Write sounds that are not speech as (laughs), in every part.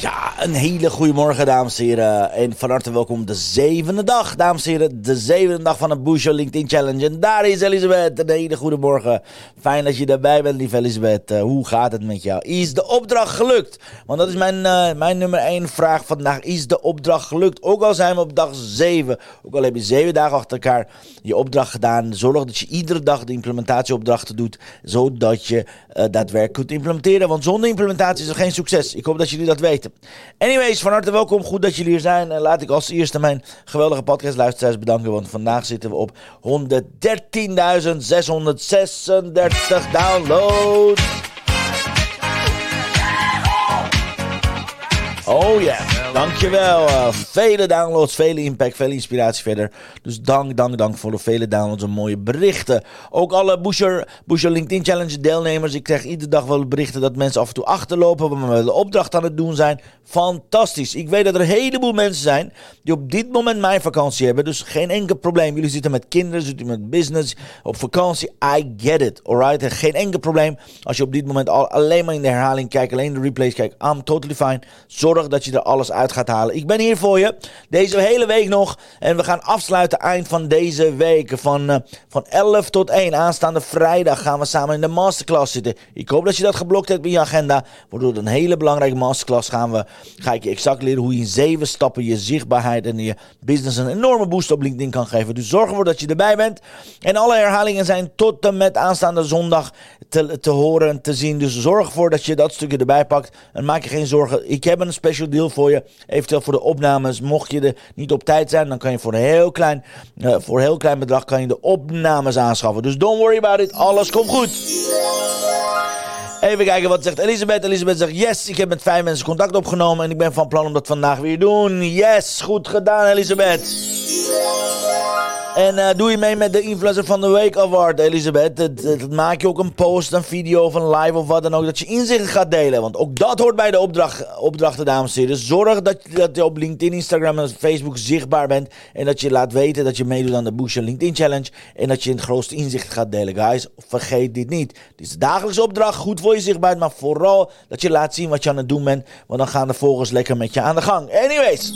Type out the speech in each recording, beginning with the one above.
Ja, een hele goede morgen, dames en heren. En van harte welkom de zevende dag, dames en heren. De zevende dag van de Busho LinkedIn Challenge. En daar is Elisabeth. Een hele goede morgen. Fijn dat je erbij bent, lieve Elisabeth. Uh, hoe gaat het met jou? Is de opdracht gelukt? Want dat is mijn, uh, mijn nummer één vraag vandaag. Is de opdracht gelukt? Ook al zijn we op dag 7. Ook al heb je zeven dagen achter elkaar je opdracht gedaan. Zorg dat je iedere dag de implementatieopdrachten doet. Zodat je uh, daadwerkelijk kunt implementeren. Want zonder implementatie is er geen succes. Ik hoop dat jullie dat weten. Anyways, van harte welkom. Goed dat jullie hier zijn. En laat ik als eerste mijn geweldige podcastluisteraars bedanken. Want vandaag zitten we op 113.636 downloads. Oh ja. Dankjewel. Uh, vele downloads, vele impact, vele inspiratie verder. Dus dank, dank, dank voor de vele downloads en mooie berichten. Ook alle Busher, Busher LinkedIn Challenge deelnemers. Ik krijg iedere dag wel berichten dat mensen af en toe achterlopen. Maar we de opdracht aan het doen zijn. Fantastisch. Ik weet dat er een heleboel mensen zijn die op dit moment mijn vakantie hebben. Dus geen enkel probleem. Jullie zitten met kinderen, zitten met business, op vakantie. I get it, alright? Geen enkel probleem. Als je op dit moment al, alleen maar in de herhaling kijkt, alleen de replays kijkt. I'm totally fine. Zorg dat je er alles uit gaat halen. Ik ben hier voor je. Deze hele week nog. En we gaan afsluiten eind van deze week. Van, uh, van 11 tot 1. Aanstaande vrijdag gaan we samen in de masterclass zitten. Ik hoop dat je dat geblokt hebt in je agenda. Waardoor een hele belangrijke masterclass gaan we. Ga ik je exact leren hoe je in zeven stappen je zichtbaarheid en je business een enorme boost op LinkedIn kan geven. Dus zorg ervoor dat je erbij bent. En alle herhalingen zijn tot en met aanstaande zondag te, te horen en te zien. Dus zorg ervoor dat je dat stukje erbij pakt. En maak je geen zorgen. Ik heb een special deal voor je. Eventueel voor de opnames. Mocht je er niet op tijd zijn, dan kan je voor een heel klein, uh, voor heel klein bedrag kan je de opnames aanschaffen. Dus don't worry about it. Alles komt goed. Even kijken wat zegt Elisabeth. Elisabeth zegt: Yes, ik heb met vijf mensen contact opgenomen. En ik ben van plan om dat vandaag weer doen. Yes, goed gedaan, Elisabeth. En uh, doe je mee met de Influencer van de Week Award, Elisabeth? Dat, maak je ook een post, een video of een live of wat dan ook. Dat je inzichten gaat delen. Want ook dat hoort bij de opdracht, opdrachten, dames en heren. Dus zorg dat, dat je op LinkedIn, Instagram en Facebook zichtbaar bent. En dat je laat weten dat je meedoet aan de Boost LinkedIn Challenge. En dat je het grootste inzicht gaat delen. Guys, vergeet dit niet. Dit is de dagelijkse opdracht. Goed voor je zichtbaar. Maar vooral dat je laat zien wat je aan het doen bent. Want dan gaan de volgers lekker met je aan de gang. Anyways.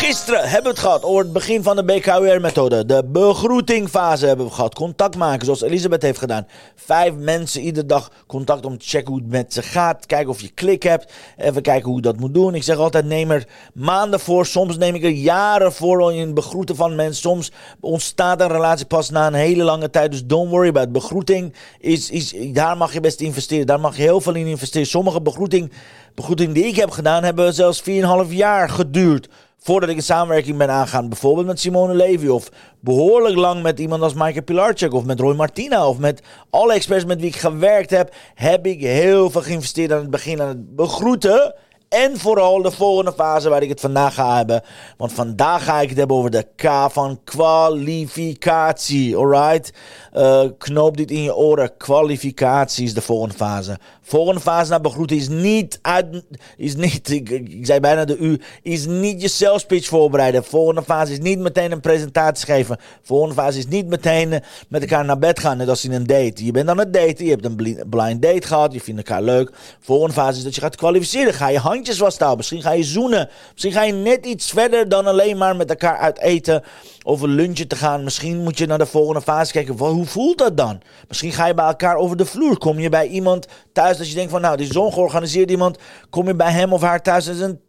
Gisteren hebben we het gehad over het begin van de BKUR-methode. De begroetingfase hebben we gehad. Contact maken, zoals Elisabeth heeft gedaan. Vijf mensen iedere dag contact om te checken hoe het met ze gaat. Kijken of je klik hebt. Even kijken hoe dat moet doen. Ik zeg altijd, neem er maanden voor. Soms neem ik er jaren voor in het begroeten van mensen. Soms ontstaat een relatie pas na een hele lange tijd. Dus don't worry about begroeting. Is, is, daar mag je best investeren. Daar mag je heel veel in investeren. Sommige begroeting, begroeting die ik heb gedaan, hebben zelfs 4,5 jaar geduurd voordat ik een samenwerking ben aangaan. Bijvoorbeeld met Simone Levy of behoorlijk lang met iemand als Michael Pilarczyk of met Roy Martina of met alle experts met wie ik gewerkt heb, heb ik heel veel geïnvesteerd aan het begin aan het begroeten. En vooral de volgende fase waar ik het vandaag ga hebben. Want vandaag ga ik het hebben over de K van kwalificatie. Alright? Uh, knoop dit in je oren. Kwalificatie is de volgende fase. Volgende fase naar begroeten is niet uit. Is niet, ik, zei bijna de U. Is niet je sales pitch voorbereiden. Volgende fase is niet meteen een presentatie geven. Volgende fase is niet meteen eh, met elkaar naar bed gaan. Net als in een date. Je bent aan het daten. Je hebt een blind date gehad. Je vindt elkaar leuk. Volgende fase is dat je gaat kwalificeren. Ga je handjes vasthouden. Misschien ga je zoenen. Misschien ga je net iets verder dan alleen maar met elkaar uit eten. Of een lunchje te gaan. Misschien moet je naar de volgende fase kijken. Hoe voelt dat dan? Misschien ga je bij elkaar over de vloer. Kom je bij iemand thuis dat je denkt van nou, die zo'n georganiseerd iemand. Kom je bij hem of haar thuis. Dat is een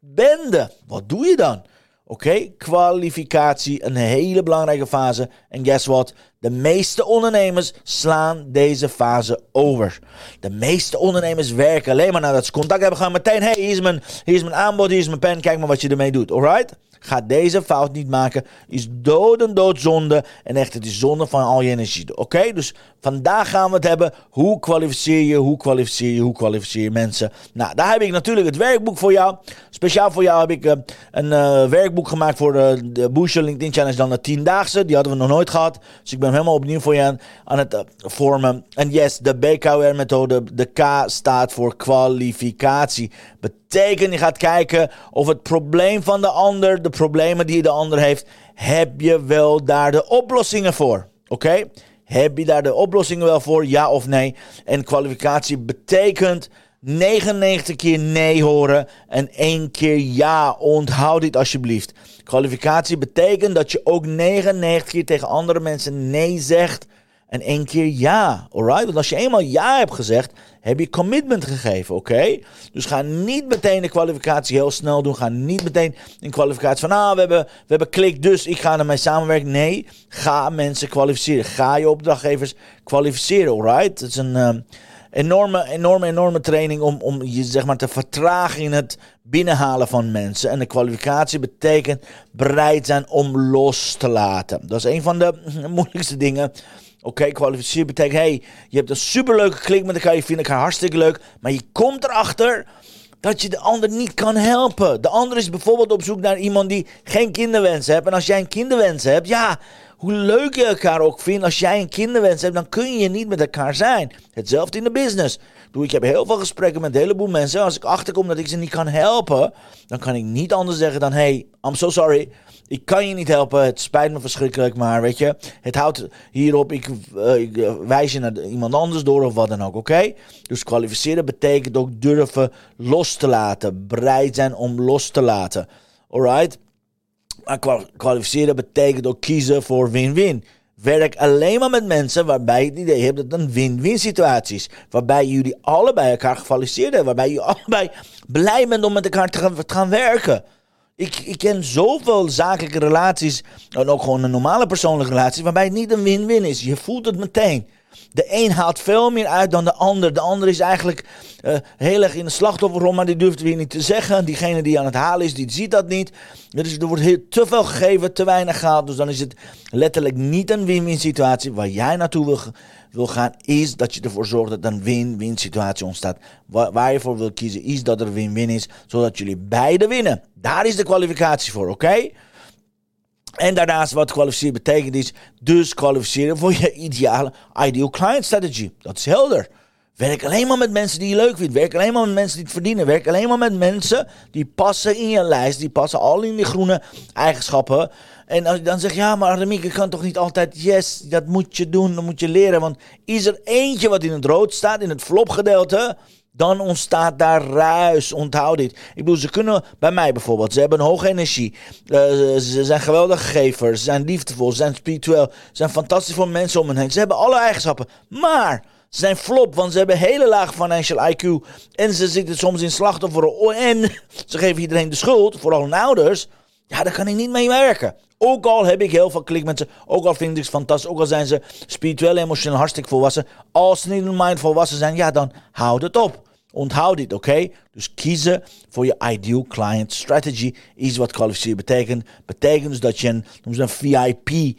bende. Wat doe je dan? Oké, kwalificatie, een hele belangrijke fase. En guess what? De meeste ondernemers slaan deze fase over. De meeste ondernemers werken alleen maar nadat ze contact hebben gaan meteen. Hey, hier is mijn, hier is mijn aanbod, hier is mijn pen, kijk maar wat je ermee doet. Alright? Ga deze fout niet maken. Is dood en doodzonde. En echt, het is zonde van al je energie. Oké? Dus vandaag gaan we het hebben. Hoe kwalificeer je, hoe kwalificeer je, hoe kwalificeer je mensen? Nou, daar heb ik natuurlijk het werkboek voor jou. Speciaal voor jou heb ik uh, een uh, werkboek gemaakt voor de, de Booster LinkedIn Challenge. Dan de tiendaagse. Die hadden we nog nooit gehad. Dus ik ben helemaal opnieuw voor je aan, het vormen. En yes, de BKR-methode. De K staat voor kwalificatie. Je gaat kijken of het probleem van de ander, de problemen die de ander heeft, heb je wel daar de oplossingen voor? Oké? Heb je daar de oplossingen wel voor, ja of nee? En kwalificatie betekent 99 keer nee horen en één keer ja. Onthoud dit alsjeblieft. Kwalificatie betekent dat je ook 99 keer tegen andere mensen nee zegt en één keer ja. Alright? Want als je eenmaal ja hebt gezegd, heb je commitment gegeven, oké? Dus ga niet meteen de kwalificatie heel snel doen. Ga niet meteen in kwalificatie van, ah, we hebben, we hebben klik, dus ik ga ermee samenwerken. Nee, ga mensen kwalificeren. Ga je opdrachtgevers kwalificeren, alright? Het is een uh, enorme, enorme, enorme training om, om je zeg maar te vertragen in het binnenhalen van mensen. En de kwalificatie betekent bereid zijn om los te laten. Dat is een van de (laughs) moeilijkste dingen Oké, okay, betekent, hey, je hebt een superleuke klik met elkaar, je vindt elkaar hartstikke leuk, maar je komt erachter dat je de ander niet kan helpen. De ander is bijvoorbeeld op zoek naar iemand die geen kinderwens heeft. En als jij een kinderwens hebt, ja, hoe leuk je elkaar ook vindt, als jij een kinderwens hebt, dan kun je niet met elkaar zijn. Hetzelfde in de business. Doe, ik heb heel veel gesprekken met een heleboel mensen. Als ik achterkom dat ik ze niet kan helpen, dan kan ik niet anders zeggen dan: hey, I'm so sorry. Ik kan je niet helpen. Het spijt me verschrikkelijk. Maar weet je, het houdt hierop. Ik, uh, ik uh, wijs je naar iemand anders door of wat dan ook. Oké? Dus kwalificeren betekent ook durven los te laten. Bereid zijn om los te laten. Alright? Maar kwalificeren betekent ook kiezen voor win-win. Werk alleen maar met mensen waarbij je het idee hebt dat het een win-win situatie is. Waarbij jullie allebei elkaar gekwalificeerd hebben. Waarbij je allebei blij bent om met elkaar te gaan, te gaan werken. Ik, ik ken zoveel zakelijke relaties, en ook gewoon een normale persoonlijke relatie, waarbij het niet een win-win is. Je voelt het meteen. De een haalt veel meer uit dan de ander. De ander is eigenlijk uh, heel erg in de slachtofferrol, maar die durft weer niet te zeggen. Diegene die aan het halen is, die ziet dat niet. Dus er wordt heel, te veel gegeven, te weinig gehaald. Dus dan is het letterlijk niet een win-win situatie. Waar jij naartoe wil, wil gaan, is dat je ervoor zorgt dat een win-win situatie ontstaat. Waar, waar, je voor wil kiezen, is dat er win-win is, zodat jullie beide winnen. Daar is de kwalificatie voor, oké? En daarnaast wat kwalificeren betekent is dus kwalificeren voor je ideale ideal client strategy. Dat is helder. Werk alleen maar met mensen die je leuk vindt. Werk alleen maar met mensen die het verdienen. Werk alleen maar met mensen die passen in je lijst. Die passen al in die groene eigenschappen. En als je dan zegt, ja, maar Remiek, ik kan toch niet altijd, yes, dat moet je doen, dat moet je leren. Want is er eentje wat in het rood staat, in het flop gedeelte, dan ontstaat daar ruis. Onthoud dit. Ik bedoel, ze kunnen bij mij bijvoorbeeld, ze hebben een hoge energie. Uh, ze zijn geweldige gevers, ze zijn liefdevol, ze zijn spiritueel, ze zijn fantastisch voor mensen om hen heen. Ze hebben alle eigenschappen. Maar ze zijn flop, want ze hebben hele laag financial IQ. En ze zitten soms in slachtoffer. En ze geven iedereen de schuld, vooral hun ouders. Ja, daar kan ik niet mee werken. Ook al heb ik heel veel klik met ze. Ook al vind ik ze fantastisch. Ook al zijn ze spiritueel, emotioneel hartstikke volwassen. Als ze niet in mind volwassen zijn, ja, dan houd het op. Onthoud dit, oké? Dus kiezen voor je ideal client strategy is wat kwalificeren betekent. Betekent dus dat je een, een VIP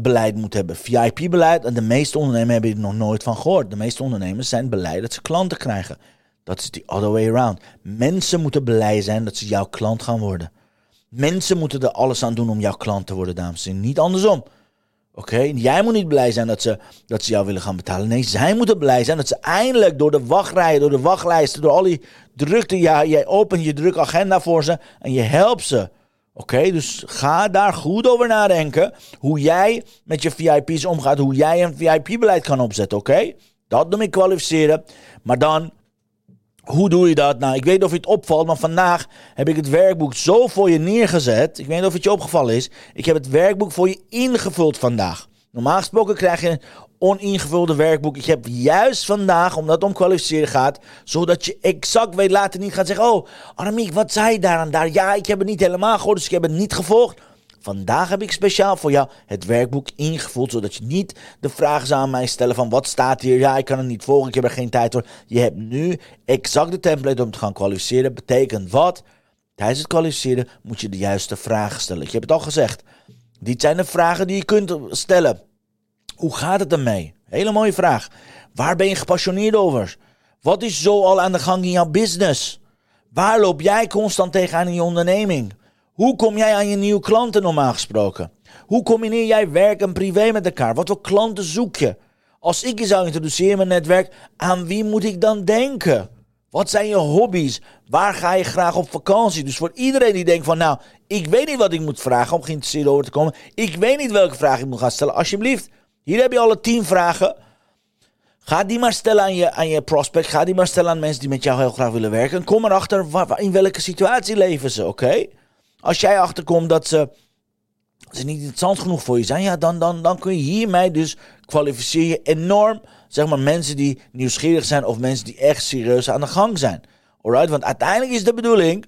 beleid moet hebben. VIP-beleid, en de meeste ondernemers hebben er nog nooit van gehoord. De meeste ondernemers zijn blij dat ze klanten krijgen. Dat is the other way around. Mensen moeten blij zijn dat ze jouw klant gaan worden. Mensen moeten er alles aan doen om jouw klant te worden, dames en heren. Niet andersom. Oké, jij moet niet blij zijn dat ze, dat ze jou willen gaan betalen. Nee, zij moeten blij zijn dat ze eindelijk door de wachtrijen, door de wachtlijsten, door al die drukte, jij opent je druk agenda voor ze en je helpt ze. Oké, dus ga daar goed over nadenken. Hoe jij met je VIP's omgaat. Hoe jij een VIP-beleid kan opzetten. Oké, dat noem ik kwalificeren. Maar dan hoe doe je dat? Nou, ik weet niet of je het opvalt, maar vandaag heb ik het werkboek zo voor je neergezet. Ik weet niet of het je opgevallen is. Ik heb het werkboek voor je ingevuld vandaag. Normaal gesproken krijg je een oningevulde werkboek. Ik heb juist vandaag, omdat het om kwalificeren gaat, zodat je exact weet later niet gaat zeggen: Oh, Aramiek, wat zei je daar en daar? Ja, ik heb het niet helemaal gehoord, dus ik heb het niet gevolgd. Vandaag heb ik speciaal voor jou het werkboek ingevuld, zodat je niet de vragen zou aan mij stellen van wat staat hier? Ja, ik kan het niet volgen, ik heb er geen tijd voor. Je hebt nu exact de template om te gaan kwalificeren. Betekent wat? Tijdens het kwalificeren moet je de juiste vragen stellen. Ik heb het al gezegd. Dit zijn de vragen die je kunt stellen. Hoe gaat het ermee? Hele mooie vraag. Waar ben je gepassioneerd over? Wat is zo al aan de gang in jouw business? Waar loop jij constant tegenaan in je onderneming? Hoe kom jij aan je nieuwe klanten normaal gesproken? Hoe combineer jij werk en privé met elkaar? Wat voor klanten zoek je? Als ik je zou introduceren in mijn netwerk, aan wie moet ik dan denken? Wat zijn je hobby's? Waar ga je graag op vakantie? Dus voor iedereen die denkt van nou, ik weet niet wat ik moet vragen om geïnteresseerd over te komen. Ik weet niet welke vraag ik moet gaan stellen. Alsjeblieft, hier heb je alle tien vragen. Ga die maar stellen aan je, aan je prospect. Ga die maar stellen aan mensen die met jou heel graag willen werken. En kom erachter waar, in welke situatie leven ze, oké? Als jij achterkomt dat ze, ze niet interessant genoeg voor je zijn, ja, dan, dan, dan kun je hiermee dus kwalificeer je enorm, zeg maar, mensen die nieuwsgierig zijn of mensen die echt serieus aan de gang zijn. Alright? Want uiteindelijk is de bedoeling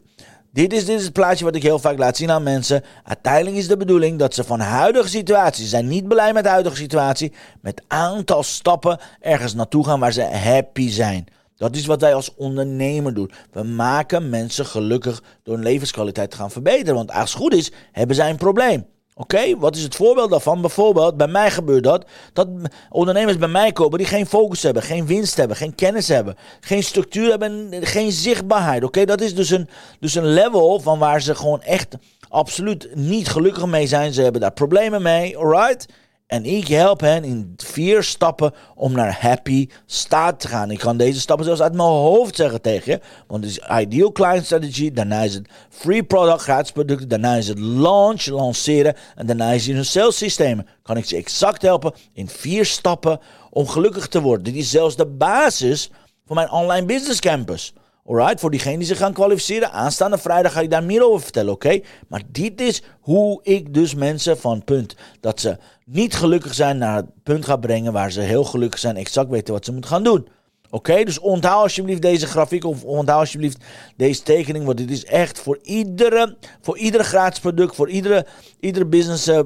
dit is, dit is het plaatje wat ik heel vaak laat zien aan mensen. Uiteindelijk is de bedoeling dat ze van huidige situatie, ze zijn niet blij met de huidige situatie, met aantal stappen ergens naartoe gaan waar ze happy zijn. Dat is wat wij als ondernemer doen. We maken mensen gelukkig door hun levenskwaliteit te gaan verbeteren. Want als het goed is, hebben zij een probleem. Oké, wat is het voorbeeld daarvan? Bijvoorbeeld, bij mij gebeurt dat. Dat ondernemers bij mij kopen die geen focus hebben, geen winst hebben, geen kennis hebben, geen structuur hebben, geen zichtbaarheid. Oké, dat is dus een, dus een level van waar ze gewoon echt absoluut niet gelukkig mee zijn. Ze hebben daar problemen mee, alright? En ik help hen in vier stappen om naar happy staat te gaan. Ik kan deze stappen zelfs uit mijn hoofd zeggen tegen je. Want het is ideal client strategy. Daarna is het free product, gratis producten. Daarna is het launch, lanceren. En daarna is het een sales systeem. Kan ik ze exact helpen in vier stappen om gelukkig te worden. Dit is zelfs de basis van mijn online business campus. Alright, voor diegenen die zich gaan kwalificeren. Aanstaande vrijdag ga ik daar meer over vertellen, oké? Maar dit is hoe ik dus mensen van punt dat ze niet gelukkig zijn naar het punt ga brengen waar ze heel gelukkig zijn, exact weten wat ze moeten gaan doen. Oké, dus onthoud alsjeblieft deze grafiek of onthoud alsjeblieft deze tekening, want dit is echt voor iedere, voor iedere gratis product, voor iedere, iedere business, uh,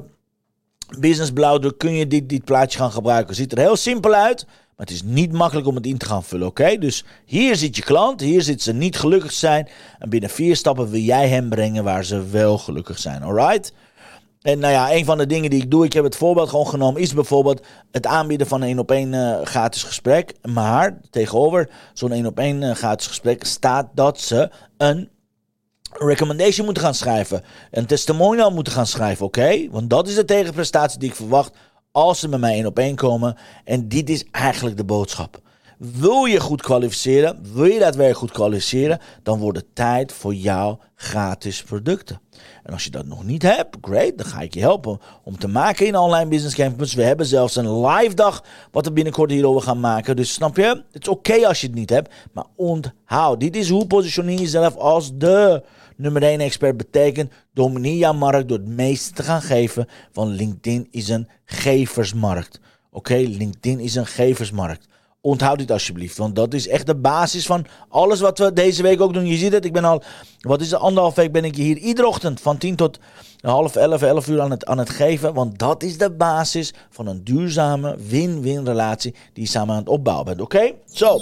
business blauwdruk kun je dit, dit plaatje gaan gebruiken. Ziet er heel simpel uit, maar het is niet makkelijk om het in te gaan vullen, oké? Dus hier zit je klant, hier zit ze niet gelukkig zijn en binnen vier stappen wil jij hem brengen waar ze wel gelukkig zijn, alright? En nou ja, een van de dingen die ik doe, ik heb het voorbeeld gewoon genomen, is bijvoorbeeld het aanbieden van een één op één uh, gratis gesprek. Maar tegenover zo'n één op één uh, gratis gesprek staat dat ze een recommendation moeten gaan schrijven. Een testimonial moeten gaan schrijven, oké? Want dat is de tegenprestatie die ik verwacht als ze met mij één op één komen. En dit is eigenlijk de boodschap. Wil je goed kwalificeren, wil je daadwerkelijk goed kwalificeren, dan wordt het tijd voor jouw gratis producten. En als je dat nog niet hebt, great, dan ga ik je helpen om te maken in Online Business Campus. We hebben zelfs een live dag wat we binnenkort hierover gaan maken. Dus snap je? Het is oké als je het niet hebt, maar onthoud. Dit is hoe positioneer jezelf als de nummer 1 expert betekent. Domineer jouw markt door het meeste te gaan geven, want LinkedIn is een geversmarkt. Oké, LinkedIn is een geversmarkt. Onthoud dit alsjeblieft, want dat is echt de basis van alles wat we deze week ook doen. Je ziet het, ik ben al, wat is het, anderhalf week ben ik hier iedere ochtend van 10 tot half 11, 11 uur aan het, aan het geven. Want dat is de basis van een duurzame win-win relatie die je samen aan het opbouwen bent. Oké? Zo,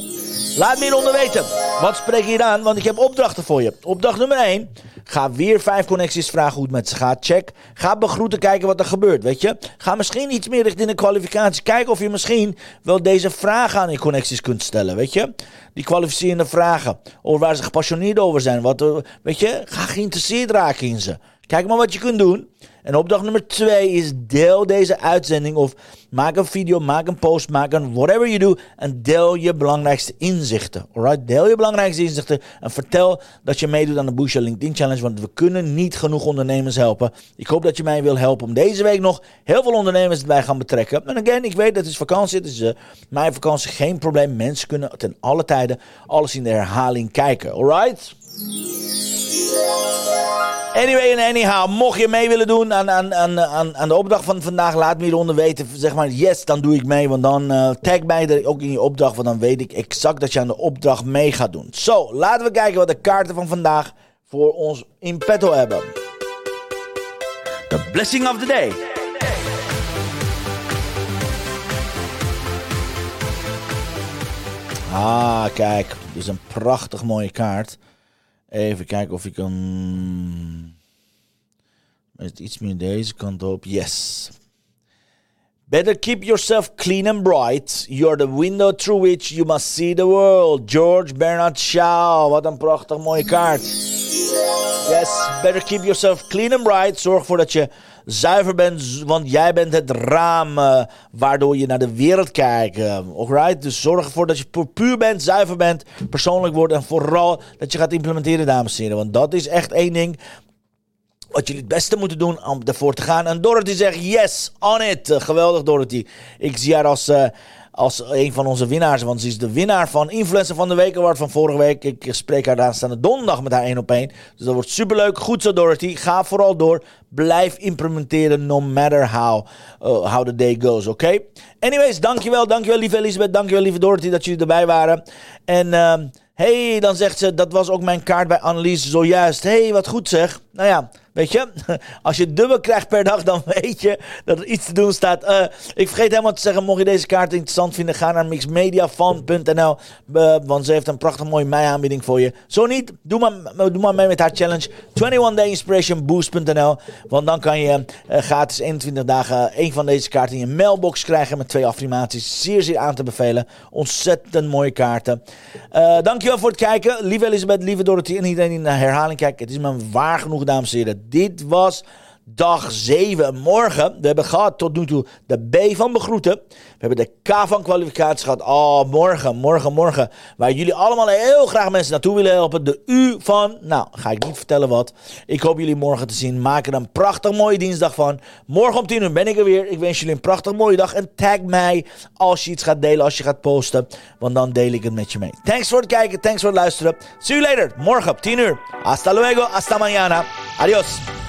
laat me hieronder weten. Wat spreek je hier aan? Want ik heb opdrachten voor je. Opdracht nummer 1. Ga weer vijf connecties vragen hoe het met ze gaat. Check. Ga begroeten, kijken wat er gebeurt. Weet je? Ga misschien iets meer richting de kwalificatie. Kijken of je misschien wel deze vragen aan je connecties kunt stellen. Weet je? Die kwalificerende vragen. Of waar ze gepassioneerd over zijn. Wat, weet je? Ga geïnteresseerd raken in ze. Kijk maar wat je kunt doen. En opdracht nummer twee is deel deze uitzending of maak een video, maak een post, maak een whatever you do en deel je belangrijkste inzichten. Alright, deel je belangrijkste inzichten en vertel dat je meedoet aan de Boost LinkedIn Challenge, want we kunnen niet genoeg ondernemers helpen. Ik hoop dat je mij wil helpen om deze week nog heel veel ondernemers erbij gaan betrekken. En again, ik weet dat het is vakantie, het is uh, mijn vakantie, geen probleem. Mensen kunnen ten alle tijden alles in de herhaling kijken. Alright? Anyway en anyhow, mocht je mee willen doen aan, aan, aan, aan de opdracht van vandaag, laat me hieronder weten. Zeg maar yes, dan doe ik mee. Want dan uh, tag mij er ook in je opdracht. Want dan weet ik exact dat je aan de opdracht mee gaat doen. Zo, laten we kijken wat de kaarten van vandaag voor ons in petto hebben. The blessing of the day. Ah, kijk. Dit is een prachtig mooie kaart. Even kijken of ik. Is het iets meer deze kant op? Yes. Better keep yourself clean and bright. You're the window through which you must see the world. George Bernard Shaw. Wat een prachtig mooie kaart. Yes, better keep yourself clean and bright. Zorg ervoor dat je zuiver bent, want jij bent het raam uh, waardoor je naar de wereld kijkt. Uh, alright? Dus zorg ervoor dat je puur bent, zuiver bent, persoonlijk wordt en vooral dat je gaat implementeren, dames en heren. Want dat is echt één ding wat jullie het beste moeten doen om ervoor te gaan. En Dorothy zegt yes, on it. Geweldig Dorothy. Ik zie haar als, uh, als een van onze winnaars. Want ze is de winnaar van Influencer van de Week Award van vorige week. Ik spreek haar aanstaande donderdag met haar één op één. Dus dat wordt superleuk. Goed zo Dorothy. Ga vooral door. Blijf implementeren no matter how, uh, how the day goes. Oké? Anyways, dankjewel. Dankjewel lieve Elisabeth. Dankjewel lieve Dorothy dat jullie erbij waren. En... Uh, hey, dan zegt ze, dat was ook mijn kaart bij Annelies zojuist. hey, wat goed zeg. Nou ja, Weet je, (laughs) als je dubbel krijgt per dag, dan weet je dat er iets te doen staat. Uh, ik vergeet helemaal te zeggen, mocht je deze kaart interessant vinden, ga naar mixmediafan.nl. Uh, want ze heeft een prachtig mooie mei-aanbieding voor je. Zo niet, doe maar, doe maar mee met haar challenge. 21dayinspirationboost.nl. Want dan kan je uh, gratis 21 dagen een van deze kaarten in je mailbox krijgen met twee affirmaties. Zeer, zeer aan te bevelen. Ontzettend mooie kaarten. Dankjewel voor het kijken. Lieve Elisabeth, lieve Dorothy en iedereen die naar herhaling kijkt. Het is me waar genoeg, dames en heren dit was dag 7. Morgen, we hebben gehad tot nu toe de B van begroeten. We hebben de K van kwalificatie gehad. Oh, morgen, morgen, morgen. Waar jullie allemaal heel graag mensen naartoe willen helpen. De U van, nou, ga ik niet vertellen wat. Ik hoop jullie morgen te zien. Maak er een prachtig mooie dinsdag van. Morgen om 10 uur ben ik er weer. Ik wens jullie een prachtig mooie dag. En tag mij als je iets gaat delen, als je gaat posten. Want dan deel ik het met je mee. Thanks voor het kijken, thanks voor het luisteren. See you later, morgen op 10 uur. Hasta luego, hasta mañana. Adios.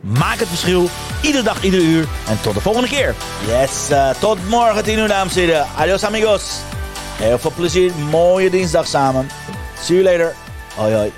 Maak het verschil, iedere dag, ieder uur. En tot de volgende keer. Yes, uh, tot morgen 10 uur, dames en heren. Adios, amigos. Heel veel plezier. Mooie dinsdag samen. See you later. Hoi, hoi.